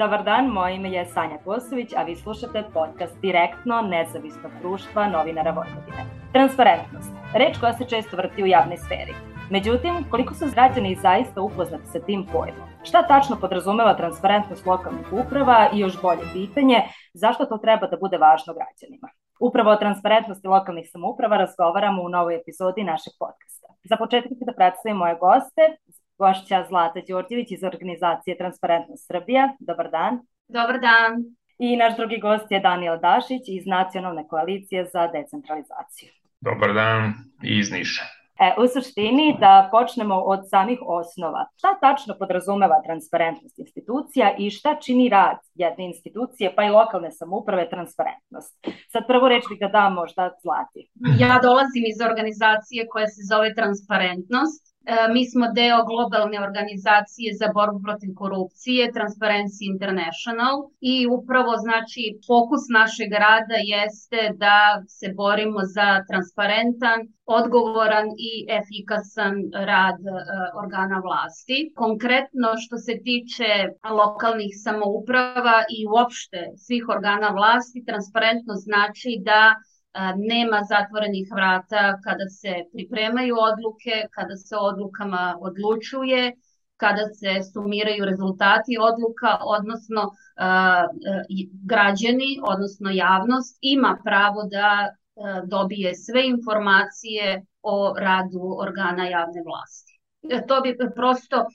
Dobar dan, moje ime je Sanja Kosović, a vi slušate podcast direktno nezavisnog društva novinara Vojvodine. Transparentnost, reč koja se često vrti u javnoj sferi. Međutim, koliko su građani zaista upoznati sa tim pojmom? Šta tačno podrazumeva transparentnost lokalnih uprava i još bolje pitanje, zašto to treba da bude važno građanima? Upravo o transparentnosti lokalnih samouprava razgovaramo u novoj epizodi našeg podcasta. Za početak da predstavim moje goste, gošća Zlata Đorđević iz organizacije Transparentnost Srbija. Dobar dan. Dobar dan. I naš drugi gost je Daniel Dašić iz Nacionalne koalicije za decentralizaciju. Dobar dan iz Niša. E, u suštini da počnemo od samih osnova. Šta tačno podrazumeva transparentnost institucija i šta čini rad jedne institucije pa i lokalne samouprave transparentnost? Sad prvo reč bih da dam možda Zlati. Ja dolazim iz organizacije koja se zove Transparentnost mi smo deo globalne organizacije za borbu protiv korupcije, Transparency International i upravo znači fokus našeg rada jeste da se borimo za transparentan, odgovoran i efikasan rad e, organa vlasti. Konkretno što se tiče lokalnih samouprava i uopšte svih organa vlasti, transparentno znači da nema zatvorenih vrata kada se pripremaju odluke, kada se odlukama odlučuje, kada se sumiraju rezultati odluka, odnosno građani, odnosno javnost ima pravo da dobije sve informacije o radu organa javne vlasti. E, to bi prosto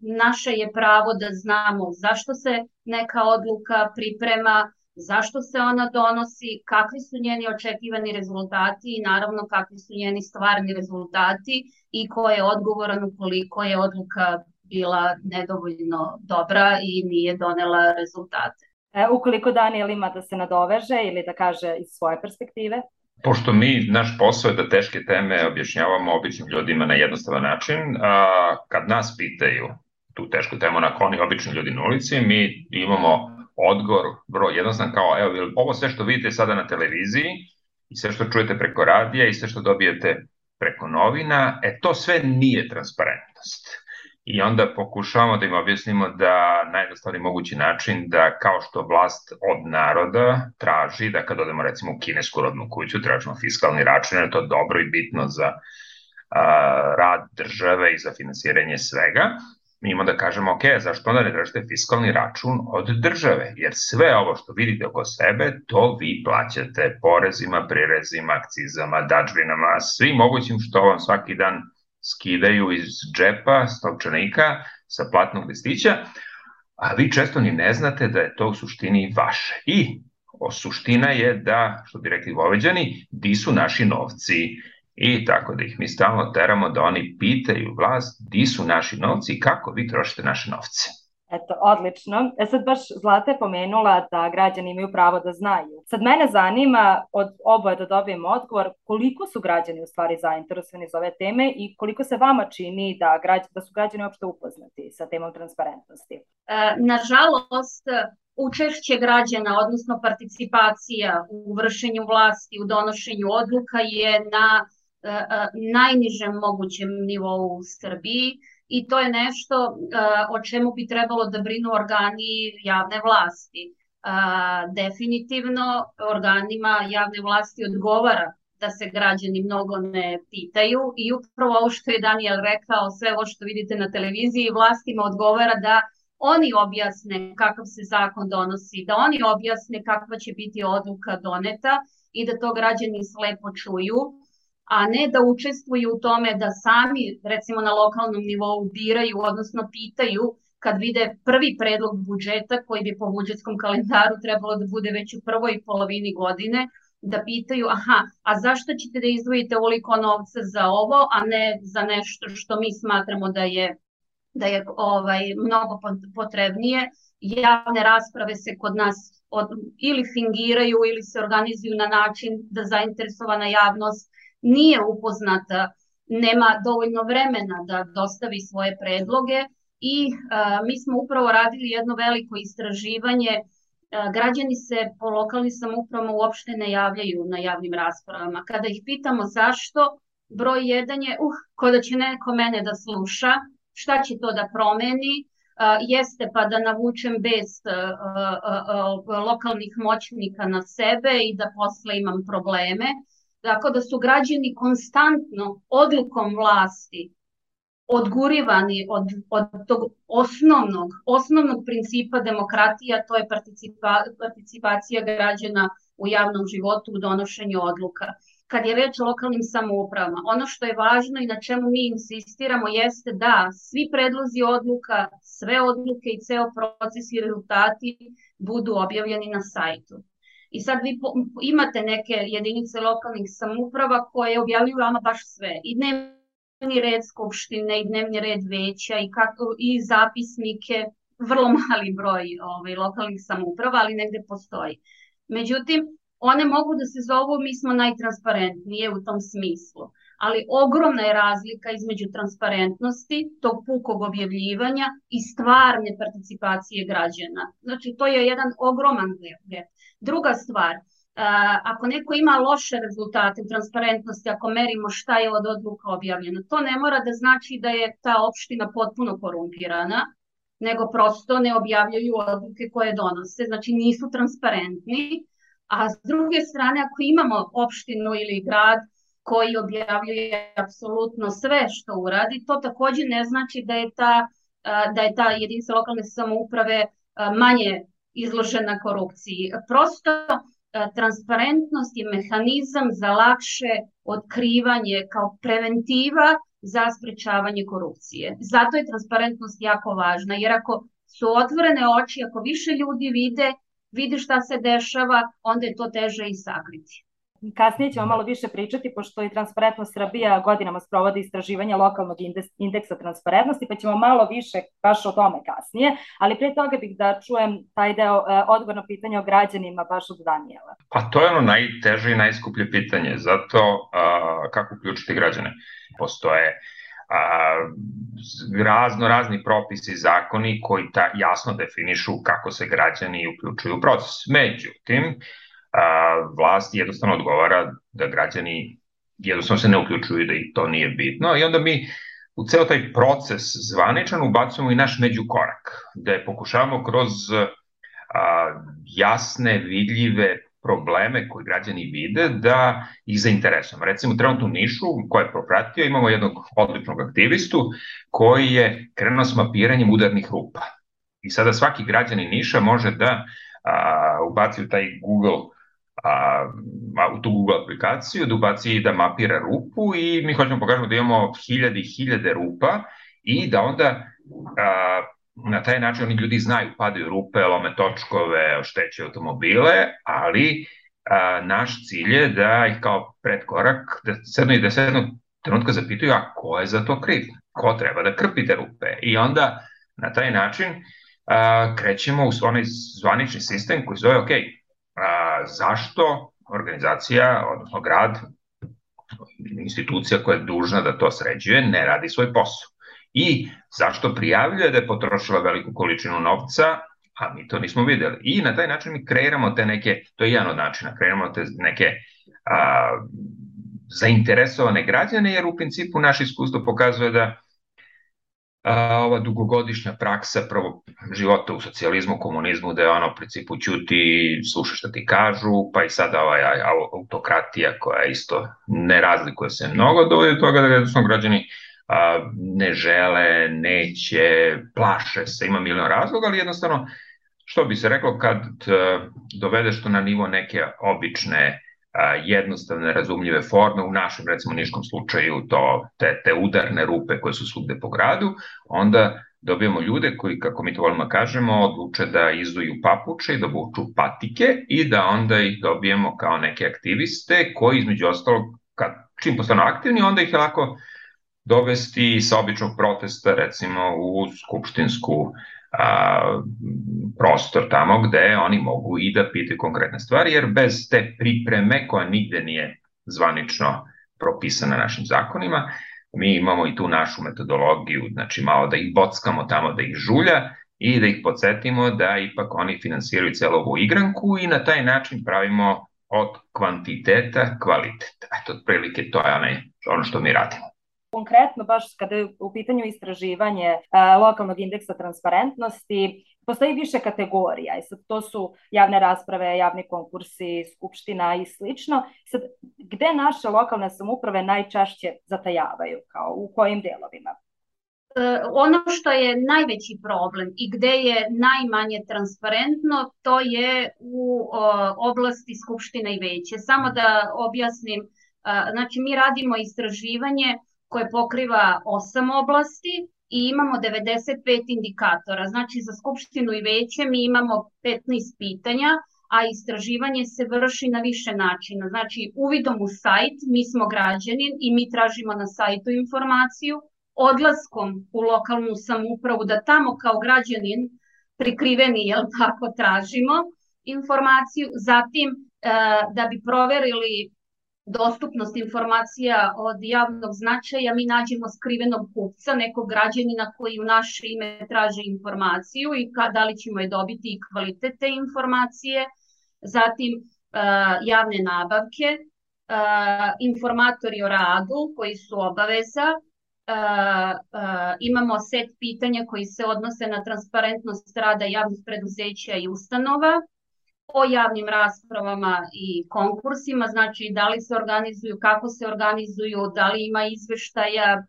naše je pravo da znamo zašto se neka odluka priprema, zašto se ona donosi, kakvi su njeni očekivani rezultati i naravno kakvi su njeni stvarni rezultati i ko je odgovoran ukoliko je odluka bila nedovoljno dobra i nije donela rezultate. E, ukoliko Daniel ima da se nadoveže ili da kaže iz svoje perspektive? Pošto mi, naš posao je da teške teme objašnjavamo običnim ljudima na jednostavan način, a, kad nas pitaju tu tešku temu na koni obični ljudi na ulici, mi imamo odgovor vrlo jednostavan kao evo ovo sve što vidite sada na televiziji i sve što čujete preko radija i sve što dobijete preko novina, e to sve nije transparentnost. I onda pokušavamo da im objasnimo da najjednostavniji mogući način da kao što vlast od naroda traži da kad odemo recimo u kinesku rodnu kuću tražimo fiskalni račun, je to dobro i bitno za a, rad države i za finansiranje svega, mi imamo da kažemo, ok, zašto onda ne tražite fiskalni račun od države? Jer sve ovo što vidite oko sebe, to vi plaćate porezima, prirezima, akcizama, dačbinama, svim mogućim što vam svaki dan skidaju iz džepa, stopčanika, sa platnog listića, a vi često ni ne znate da je to u suštini vaše. I o suština je da, što bi rekli voveđani, di su naši novci? I tako da ih mi stalno teramo da oni pitaju vlast di su naši novci i kako vi trošite naše novce. Eto, odlično. E sad baš Zlata je pomenula da građani imaju pravo da znaju. Sad mene zanima od oboje da dobijem odgovor koliko su građani u stvari zainteresovani za ove teme i koliko se vama čini da, građ, da su građani uopšte upoznati sa temom transparentnosti. E, nažalost, učešće građana, odnosno participacija u vršenju vlasti, u donošenju odluka je na najnižem mogućem nivou u Srbiji i to je nešto e, o čemu bi trebalo da brinu organi javne vlasti. Definitivno organima javne vlasti odgovara da se građani mnogo ne pitaju i upravo ovo što je Daniel rekao, sve ovo što vidite na televiziji, vlastima odgovara da oni objasne kakav se zakon donosi, da oni objasne kakva će biti odluka doneta i da to građani slepo čuju a ne da učestvuju u tome da sami, recimo na lokalnom nivou, biraju, odnosno pitaju kad vide prvi predlog budžeta koji bi po budžetskom kalendaru trebalo da bude već u prvoj polovini godine, da pitaju, aha, a zašto ćete da izdvojite ovoliko novca za ovo, a ne za nešto što mi smatramo da je da je ovaj mnogo potrebnije. Javne rasprave se kod nas od, ili fingiraju ili se organizuju na način da zainteresovana javnost nije upoznata, nema dovoljno vremena da dostavi svoje predloge i a, mi smo upravo radili jedno veliko istraživanje a, građani se po lokalnim samoupravama uopšte ne javljaju na javnim raspravama. Kada ih pitamo zašto, broj jedan je, uh, ko da će neko mene da sluša, šta će to da promeni, jeste pa da navučem bez lokalnih moćnika na sebe i da posle imam probleme. Tako da su građani konstantno odlukom vlasti odgurivani od, od tog osnovnog, osnovnog principa demokratija, to je participa, participacija građana u javnom životu u donošenju odluka. Kad je reč o lokalnim samoupravama, ono što je važno i na čemu mi insistiramo jeste da svi predlozi odluka, sve odluke i ceo proces i rezultati budu objavljeni na sajtu. I sad vi imate neke jedinice lokalnih samouprava koje objavljuju vama baš sve. I dnevni red skupštine i dnevni red veća i, kako, i zapisnike, vrlo mali broj ovaj, lokalnih samouprava, ali negde postoji. Međutim, one mogu da se zovu mi smo najtransparentnije u tom smislu, ali ogromna je razlika između transparentnosti, tog pukog objavljivanja i stvarne participacije građana. Znači, to je jedan ogroman gap. Druga stvar, ako neko ima loše rezultate u transparentnosti, ako merimo šta je od odluka objavljeno, to ne mora da znači da je ta opština potpuno korumpirana, nego prosto ne objavljaju odluke koje donose, znači nisu transparentni, a s druge strane ako imamo opštinu ili grad koji objavljuje apsolutno sve što uradi, to takođe ne znači da je ta, da je ta jedinica lokalne samouprave manje izložena korupciji. Prosto transparentnost je mehanizam za lakše otkrivanje kao preventiva za sprečavanje korupcije. Zato je transparentnost jako važna, jer ako su otvorene oči, ako više ljudi vide, vidi šta se dešava, onda je to teže i sakriti. Kasnije ćemo malo više pričati, pošto i Transparentnost Srbija godinama sprovodi istraživanje lokalnog indeksa transparentnosti, pa ćemo malo više baš o tome kasnije, ali pre toga bih da čujem taj deo e, odgovor na pitanje o građanima baš od Danijela. Pa to je ono najteže i najskuplje pitanje, zato a, kako uključiti građane. Postoje a, razno razni propisi i zakoni koji ta jasno definišu kako se građani uključuju u proces. Međutim, a, vlast jednostavno odgovara da građani jednostavno se ne uključuju da i to nije bitno i onda mi u ceo taj proces zvaničan ubacujemo i naš međukorak, da je pokušavamo kroz a, jasne, vidljive probleme koje građani vide da ih zainteresujemo. Recimo, trenutno Nišu, koje je propratio, imamo jednog odličnog aktivistu koji je krenuo s mapiranjem udarnih rupa. I sada svaki građanin Niša može da a, ubaci u taj Google a, u tu Google aplikaciju, da ubaci da mapira rupu i mi hoćemo pokažemo da imamo hiljade i hiljade rupa i da onda a, na taj način oni ljudi znaju, padaju rupe, lome točkove, oštećuju automobile, ali a, naš cilj je da ih kao predkorak, da sedno i da se jednog trenutka zapitaju, a ko je za to kriv? Ko treba da krpi te rupe? I onda na taj način a, krećemo u onaj zvanični sistem koji zove, ok, zašto organizacija, odnosno grad, institucija koja je dužna da to sređuje, ne radi svoj posao i zašto prijavljuje da je potrošila veliku količinu novca, a mi to nismo videli. I na taj način mi kreiramo te neke, to je jedan od načina, kreiramo te neke a, zainteresovane građane, jer u principu naše iskustvo pokazuje da a, ova dugogodišnja praksa prvo života u socijalizmu, komunizmu, da je ono u principu ćuti, sluša šta ti kažu, pa i sada ova autokratija koja isto ne razlikuje se mnogo, dovodi do toga da jednostavno građani a, ne žele, neće, plaše se, ima milion razloga, ali jednostavno, što bi se reklo, kad dovedeš to na nivo neke obične, jednostavne, razumljive forme, u našem, recimo, niškom slučaju, to, te, te udarne rupe koje su svugde po gradu, onda dobijemo ljude koji, kako mi to volimo da kažemo, odluče da izuju papuče i da buču patike i da onda ih dobijemo kao neke aktiviste koji, između ostalog, kad, čim postanu aktivni, onda ih je lako dovesti sa običnog protesta recimo u skupštinsku a, prostor tamo gde oni mogu i da pitaju konkretne stvari, jer bez te pripreme koja nigde nije zvanično propisana našim zakonima, mi imamo i tu našu metodologiju, znači malo da ih bockamo tamo, da ih žulja i da ih podsjetimo da ipak oni finansiraju celo ovu igranku i na taj način pravimo od kvantiteta kvalitet. Eto, otprilike to je onaj, ono što mi radimo konkretno baš kada je u pitanju istraživanje lokalnog indeksa transparentnosti, postoji više kategorija i sad to su javne rasprave, javni konkursi, skupština i slično. Sad, gde naše lokalne samuprave najčešće zatajavaju, kao u kojim delovima? E, ono što je najveći problem i gde je najmanje transparentno, to je u oblasti Skupštine i veće. Samo da objasnim, e, znači mi radimo istraživanje koje pokriva osam oblasti i imamo 95 indikatora. Znači za Skupštinu i veće mi imamo 15 pitanja, a istraživanje se vrši na više načina. Znači uvidom u sajt, mi smo građanin i mi tražimo na sajtu informaciju, odlaskom u lokalnu samoupravu da tamo kao građanin prikriveni, jel tako, tražimo informaciju, zatim e, da bi proverili dostupnost informacija od javnog značaja, mi nađemo skrivenog kupca, nekog građanina koji u naše ime traže informaciju i ka, da li ćemo je dobiti i kvalitet te informacije, zatim e, javne nabavke, e, informatori o radu koji su obaveza, imamo set pitanja koji se odnose na transparentnost rada javnih preduzeća i ustanova, o javnim raspravama i konkursima, znači da li se organizuju, kako se organizuju, da li ima izveštaja,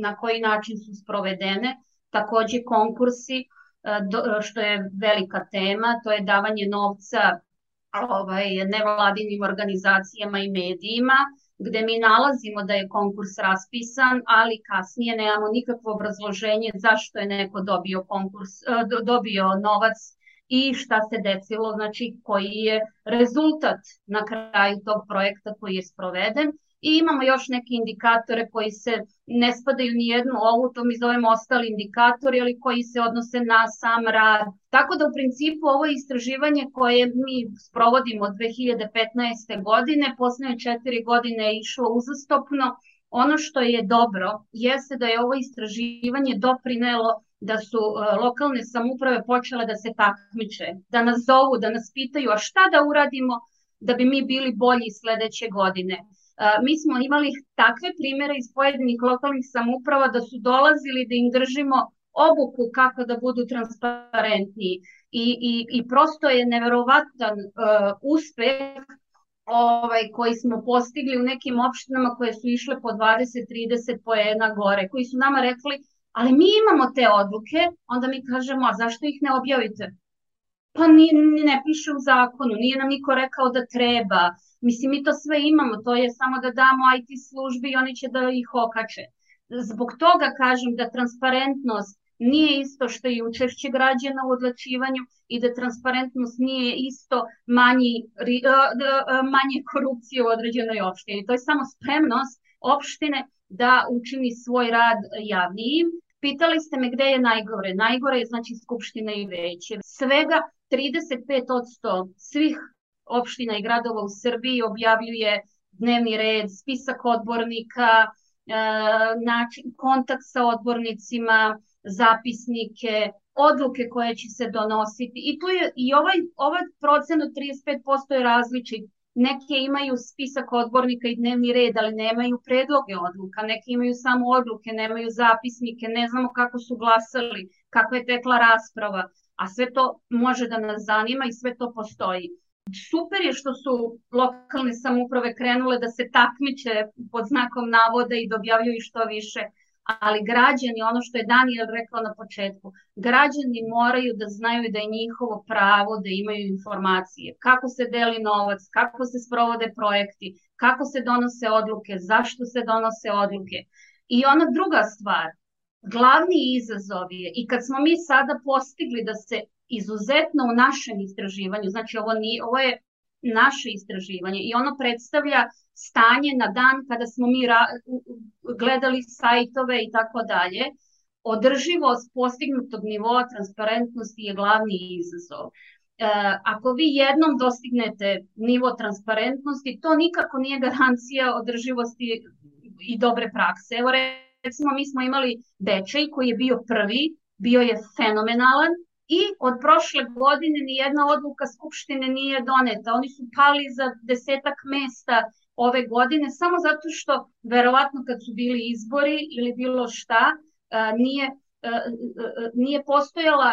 na koji način su sprovedene, takođe konkursi, što je velika tema, to je davanje novca ovaj, nevladinim organizacijama i medijima, gde mi nalazimo da je konkurs raspisan, ali kasnije nemamo nikakvo obrazloženje zašto je neko dobio, konkurs, e, dobio novac i šta se desilo, znači koji je rezultat na kraju tog projekta koji je sproveden I imamo još neke indikatore koji se ne spadaju ni jednu ovu, to mi zovemo ostali indikatori, ali koji se odnose na sam rad. Tako da u principu ovo istraživanje koje mi sprovodimo od 2015. godine, poslednje četiri godine je išlo uzastopno, ono što je dobro jeste da je ovo istraživanje doprinelo da su uh, lokalne samuprave počele da se takmiče, da nas zovu, da nas pitaju a šta da uradimo da bi mi bili bolji sledeće godine? Mi smo imali takve primere iz pojedinih lokalnih samuprava da su dolazili da im držimo obuku kako da budu transparentniji i, i, i prosto je neverovatan uh, uspeh ovaj, koji smo postigli u nekim opštinama koje su išle po 20-30 poena gore, koji su nama rekli, ali mi imamo te odluke, onda mi kažemo, a zašto ih ne objavite? Pa ni, ni ne piše u zakonu, nije nam niko rekao da treba, Mislim, mi to sve imamo, to je samo da damo IT službi i oni će da ih okače. Zbog toga kažem da transparentnost nije isto što je učešće građana u odlačivanju i da transparentnost nije isto manji, manje korupcije u određenoj opštini. To je samo spremnost opštine da učini svoj rad javnijim. Pitali ste me gde je najgore. Najgore je znači Skupština i veće. Svega 35% svih opština i gradova u Srbiji objavljuje dnevni red, spisak odbornika, e, način, kontakt sa odbornicima, zapisnike, odluke koje će se donositi. I tu je i ovaj, ovaj procen od 35% je različit. Neke imaju spisak odbornika i dnevni red, ali nemaju predloge odluka. Neke imaju samo odluke, nemaju zapisnike, ne znamo kako su glasali, kako je tekla rasprava. A sve to može da nas zanima i sve to postoji super je što su lokalne samuprave krenule da se takmiče pod znakom navoda i dobjavljuju što više, ali građani, ono što je Daniel rekao na početku, građani moraju da znaju da je njihovo pravo da imaju informacije, kako se deli novac, kako se sprovode projekti, kako se donose odluke, zašto se donose odluke. I ona druga stvar, glavni izazov je, i kad smo mi sada postigli da se izuzetno u našem istraživanju, znači ovo, nije, ovo je naše istraživanje i ono predstavlja stanje na dan kada smo mi gledali sajtove i tako dalje, održivost postignutog nivoa transparentnosti je glavni izazov. E, ako vi jednom dostignete nivo transparentnosti, to nikako nije garancija održivosti i dobre prakse. Evo recimo mi smo imali Bečej koji je bio prvi, bio je fenomenalan, i od prošle godine ni jedna odluka Skupštine nije doneta. Oni su pali za desetak mesta ove godine, samo zato što verovatno kad su bili izbori ili bilo šta, nije, nije postojala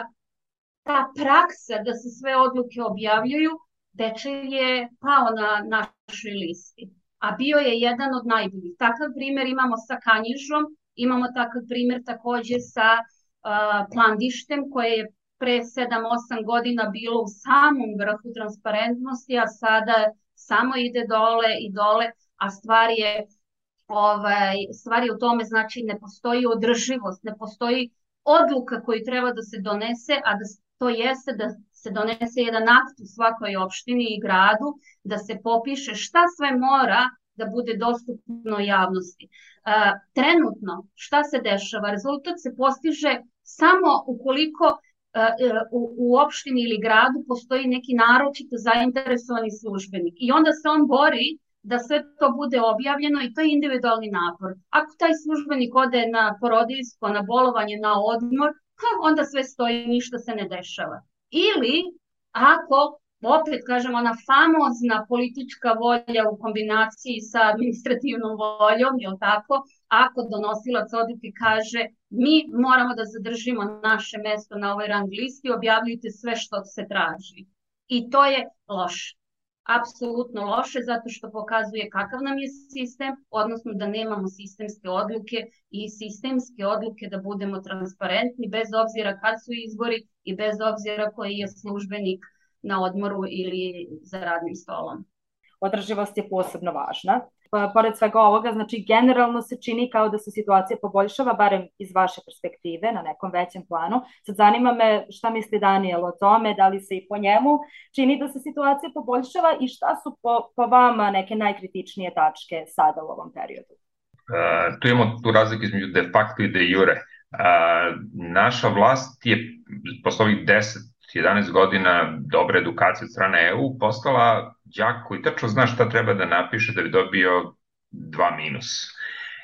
ta praksa da se sve odluke objavljuju, Dečej je pao na našoj listi, a bio je jedan od najboljih. Takav primer imamo sa Kanjižom, imamo takav primer takođe sa Plandištem, koje je pre 7-8 godina bilo u samom vrhu transparentnosti, a sada samo ide dole i dole, a stvar je, ovaj, stvar je u tome, znači ne postoji održivost, ne postoji odluka koju treba da se donese, a da to jeste da se donese jedan akt u svakoj opštini i gradu, da se popiše šta sve mora da bude dostupno javnosti. E, trenutno, šta se dešava? Rezultat se postiže samo ukoliko u, u opštini ili gradu postoji neki naročito zainteresovani službenik i onda se on bori da sve to bude objavljeno i to je individualni napor. Ako taj službenik ode na porodiljsko, na bolovanje, na odmor, onda sve stoji, ništa se ne dešava. Ili ako, opet kažem, ona famozna politička volja u kombinaciji sa administrativnom voljom, je tako, ako donosilac odluke kaže mi moramo da zadržimo naše mesto na ovoj rang listi, objavljujte sve što se traži. I to je loše apsolutno loše zato što pokazuje kakav nam je sistem, odnosno da nemamo sistemske odluke i sistemske odluke da budemo transparentni bez obzira kad su izbori i bez obzira koji je službenik na odmoru ili za radnim stolom. Održivost je posebno važna Pa, pored svega ovoga, znači generalno se čini kao da se situacija poboljšava, barem iz vaše perspektive, na nekom većem planu. Sad zanima me šta misli Daniel o tome, da li se i po njemu čini da se situacija poboljšava i šta su po, po vama neke najkritičnije tačke sada u ovom periodu? Uh, tu imamo tu razliku između de facto i de jure. Uh, naša vlast je posle ovih 10 11 godina dobre edukacije od strane EU postala đak koji tačno zna šta treba da napiše da bi dobio dva minus.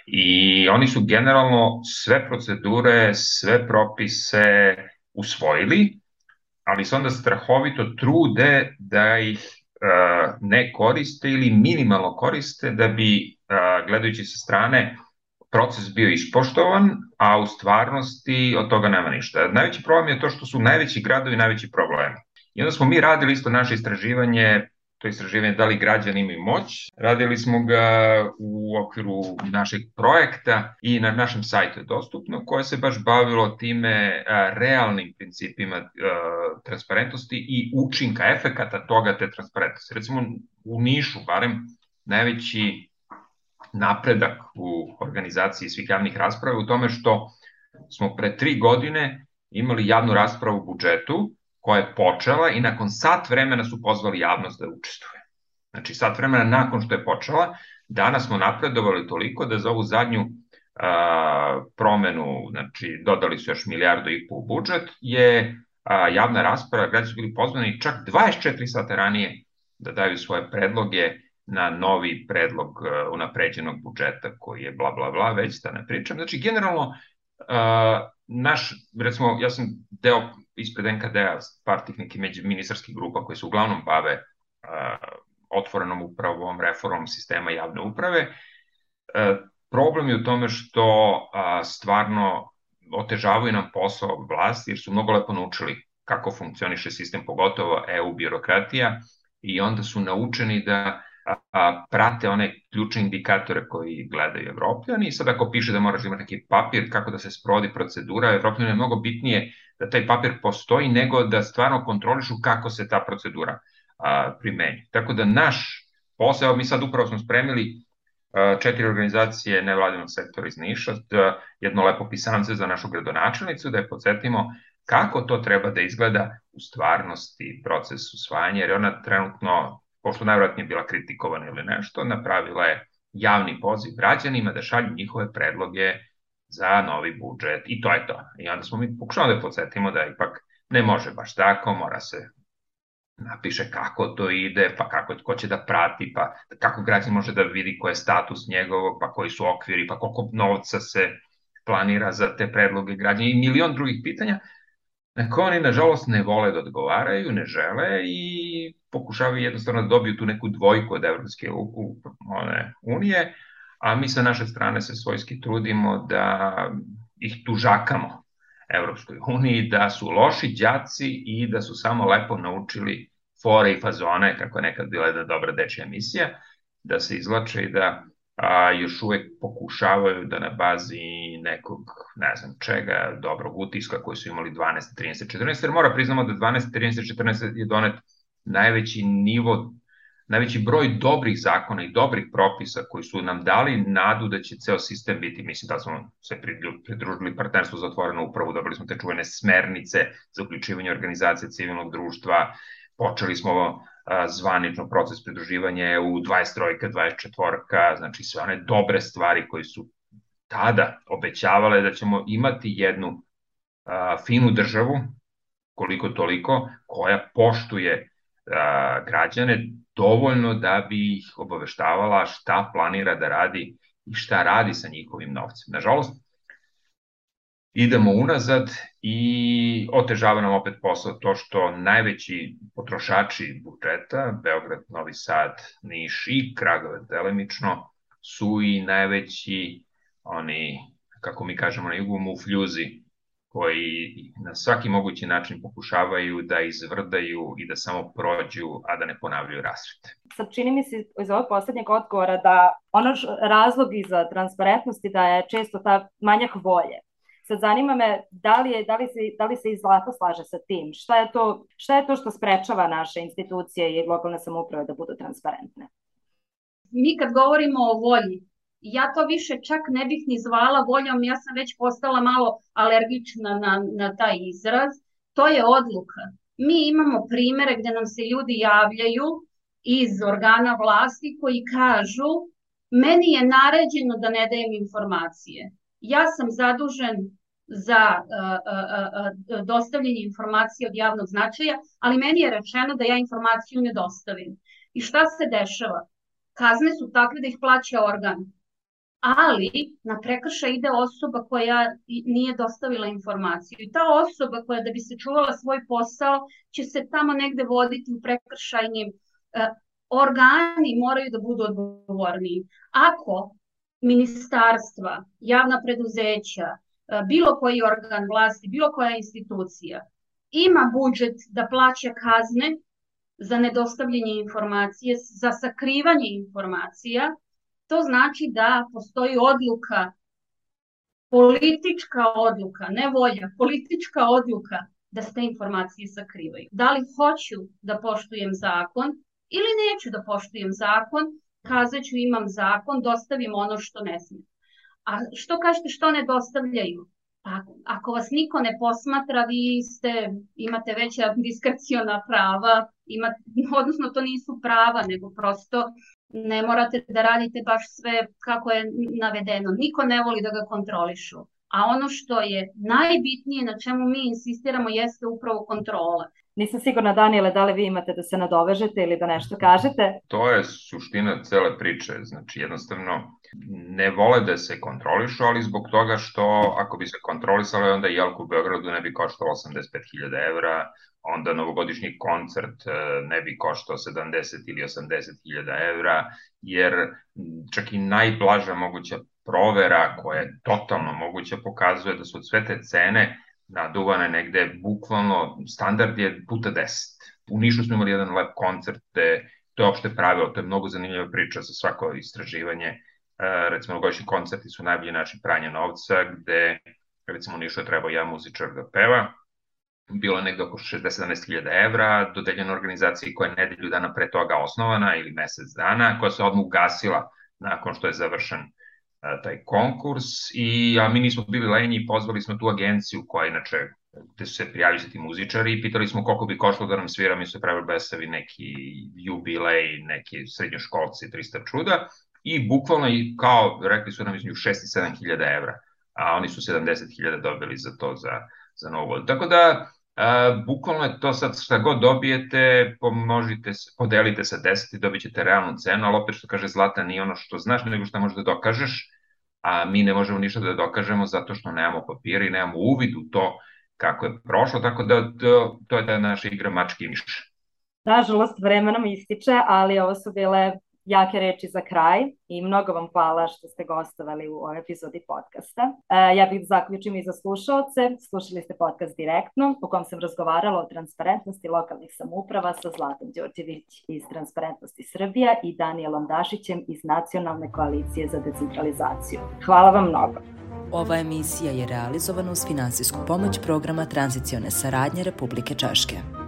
I oni su generalno sve procedure, sve propise usvojili, ali se onda strahovito trude da ih uh, ne koriste ili minimalno koriste da bi, uh, gledajući sa strane, proces bio ispoštovan, a u stvarnosti od toga nema ništa. Najveći problem je to što su najveći gradovi najveći problemi. I onda smo mi radili isto naše istraživanje to istraživanje da li građani imaju moć. Radili smo ga u okviru našeg projekta i na našem sajtu je dostupno, koje se baš bavilo time realnim principima transparentnosti i učinka, efekata toga te transparentnosti. Recimo u Nišu, barem, najveći napredak u organizaciji svih javnih rasprava u tome što smo pre tri godine imali javnu raspravu u budžetu koja je počela i nakon sat vremena su pozvali javnost da učestvuje. Znači sat vremena nakon što je počela, danas smo napredovali toliko da za ovu zadnju a, promenu, znači dodali su još milijardu i pol budžet, je a, javna rasprava, građani su bili pozvani čak 24 sata ranije da daju svoje predloge na novi predlog uh, unapređenog budžeta koji je bla bla bla, već da ne pričam. Znači, generalno, uh, naš, recimo, ja sam deo ispred NKD-a par tih nekih ministarskih grupa koje se uglavnom bave uh, otvorenom upravom, reformom sistema javne uprave. Problem je u tome što stvarno otežavaju nam posao vlasti jer su mnogo lepo naučili kako funkcioniše sistem, pogotovo EU birokratija i onda su naučeni da prate one ključne indikatore koji gledaju evropljani i sad ako piše da moraš imati neki papir kako da se sprovodi procedura, evropljani je mnogo bitnije da taj papir postoji nego da stvarno kontrolišu kako se ta procedura primenju. Tako da naš posao, mi sad upravo smo spremili četiri organizacije nevladinog sektora iz Niša, jedno lepo pisance za našu gradonačelnicu, da je podsjetimo kako to treba da izgleda u stvarnosti proces usvajanja, jer ona trenutno pošto najvratnije bila kritikovana ili nešto, napravila je javni poziv građanima da šalju njihove predloge za novi budžet i to je to. I onda smo mi pokušali da podsjetimo da ipak ne može baš tako, mora se napiše kako to ide, pa kako, ko će da prati, pa kako građan može da vidi ko je status njegovog, pa koji su okviri, pa koliko novca se planira za te predloge građana i milion drugih pitanja. Na koje oni, nažalost, ne vole da odgovaraju, ne žele i pokušavaju jednostavno da dobiju tu neku dvojku od Evropske one, unije, a mi sa naše strane se svojski trudimo da ih tužakamo Evropskoj uniji, da su loši đaci i da su samo lepo naučili fore i fazone, kako je nekad bila jedna dobra dečja emisija, da se izlače i da a, još uvek pokušavaju da na bazi nekog, ne znam čega, dobrog utiska koji su imali 12, 13, 14, jer mora priznamo da 12, 13, 14 je donet najveći nivo, najveći broj dobrih zakona i dobrih propisa koji su nam dali nadu da će ceo sistem biti, mislim da smo se pridružili partnerstvu za otvorenu upravu, dobili smo te čuvene smernice za uključivanje organizacije civilnog društva, počeli smo zvanično proces pridruživanja u 23. 24. znači sve one dobre stvari koji su tada obećavale da ćemo imati jednu a, finu državu, koliko toliko, koja poštuje a, građane dovoljno da bi ih obaveštavala šta planira da radi i šta radi sa njihovim novcem. Nažalost, idemo unazad i otežava nam opet posao to što najveći potrošači budžeta, Beograd, Novi Sad, Niš i Kragovac delimično, su i najveći oni, kako mi kažemo na jugu, mufljuzi, koji na svaki mogući način pokušavaju da izvrdaju i da samo prođu, a da ne ponavljaju rasvete. Sad čini mi se iz ovog poslednjeg odgovora da ono razlog iza transparentnosti da je često ta manjak volje Sad zanima me da li, je, da li, se, da li se i Zlata slaže sa tim? Šta je, to, šta je to što sprečava naše institucije i lokalne samouprave da budu transparentne? Mi kad govorimo o volji, ja to više čak ne bih ni zvala voljom, ja sam već postala malo alergična na, na taj izraz. To je odluka. Mi imamo primere gde nam se ljudi javljaju iz organa vlasti koji kažu meni je naređeno da ne dajem informacije. Ja sam zadužen za uh, uh, dostavljanje informacije od javnog značaja, ali meni je rečeno da ja informaciju ne dostavim. I šta se dešava? Kazne su takve da ih plaća organ, ali na prekrša ide osoba koja nije dostavila informaciju. I ta osoba koja da bi se čuvala svoj posao će se tamo negde voditi u prekršajnim organi moraju da budu odgovorni. Ako ministarstva, javna preduzeća, E, bilo koji organ vlasti, bilo koja institucija ima budžet da plaća kazne za nedostavljanje informacije, za sakrivanje informacija, to znači da postoji odluka, politička odluka, ne volja, politička odluka da se te informacije sakrivaju. Da li hoću da poštujem zakon ili neću da poštujem zakon, kazaću imam zakon, dostavim ono što ne smijem. A što kažete što ne dostavljaju? Pa ako vas niko ne posmatra, vi ste, imate veća diskreciona prava, imate, odnosno to nisu prava, nego prosto ne morate da radite baš sve kako je navedeno. Niko ne voli da ga kontrolišu. A ono što je najbitnije na čemu mi insistiramo jeste upravo kontrola. Nisam sigurna, Daniele, da li vi imate da se nadovežete ili da nešto kažete? To je suština cele priče. Znači, jednostavno, ne vole da se kontrolišu, ali zbog toga što ako bi se kontrolisalo, onda Jelku u Beogradu ne bi koštalo 85.000 evra, onda novogodišnji koncert e, ne bi koštao 70 ili 80.000 evra, jer čak i najblaža moguća provera koja je totalno moguća pokazuje da su sve te cene naduvane negde, bukvalno standard je puta 10. U Nišu smo imali jedan lep koncert gde to je opšte pravilo, to je mnogo zanimljiva priča za svako istraživanje. E, recimo, godišnji koncerti su najbolji način pranja novca, gde recimo u Nišu je trebao jedan muzičar da peva, bilo je negde oko 60-17 evra, dodeljena organizaciji koja je nedelju dana pre toga osnovana ili mesec dana, koja se odmah ugasila nakon što je završen taj konkurs i a mi nismo bili lenji i pozvali smo tu agenciju koja inače gde se prijavili ti muzičari i pitali smo koliko bi koštalo da nam svira, mi su pravili besavi neki jubilej, neki srednjoškolci, 300 čuda i bukvalno i kao rekli su nam između 6 i 7 hiljada evra, a oni su 70 hiljada dobili za to za, za novu vodu. Tako da a, bukvalno je to sad šta god dobijete, pomnožite, podelite sa 10 i dobit ćete realnu cenu, ali opet što kaže Zlata nije ono što znaš, nego što možeš da dokažeš, a mi ne možemo ništa da dokažemo zato što nemamo papira i nemamo uvid u to kako je prošlo, tako da to, to je ta naša igra mački miš. Nažalost, vremenom ističe, ali ovo su bile jake reči za kraj i mnogo vam hvala što ste gostovali u ovoj epizodi podcasta. E, ja bih da zaključim i za slušalce. Slušali ste podcast direktno u kom sam razgovarala o transparentnosti lokalnih samuprava sa Zlatom Đorđević iz Transparentnosti Srbija i Danielom Dašićem iz Nacionalne koalicije za decentralizaciju. Hvala vam mnogo. Ova emisija je realizovana uz finansijsku pomoć programa Tranzicione saradnje Republike Češke.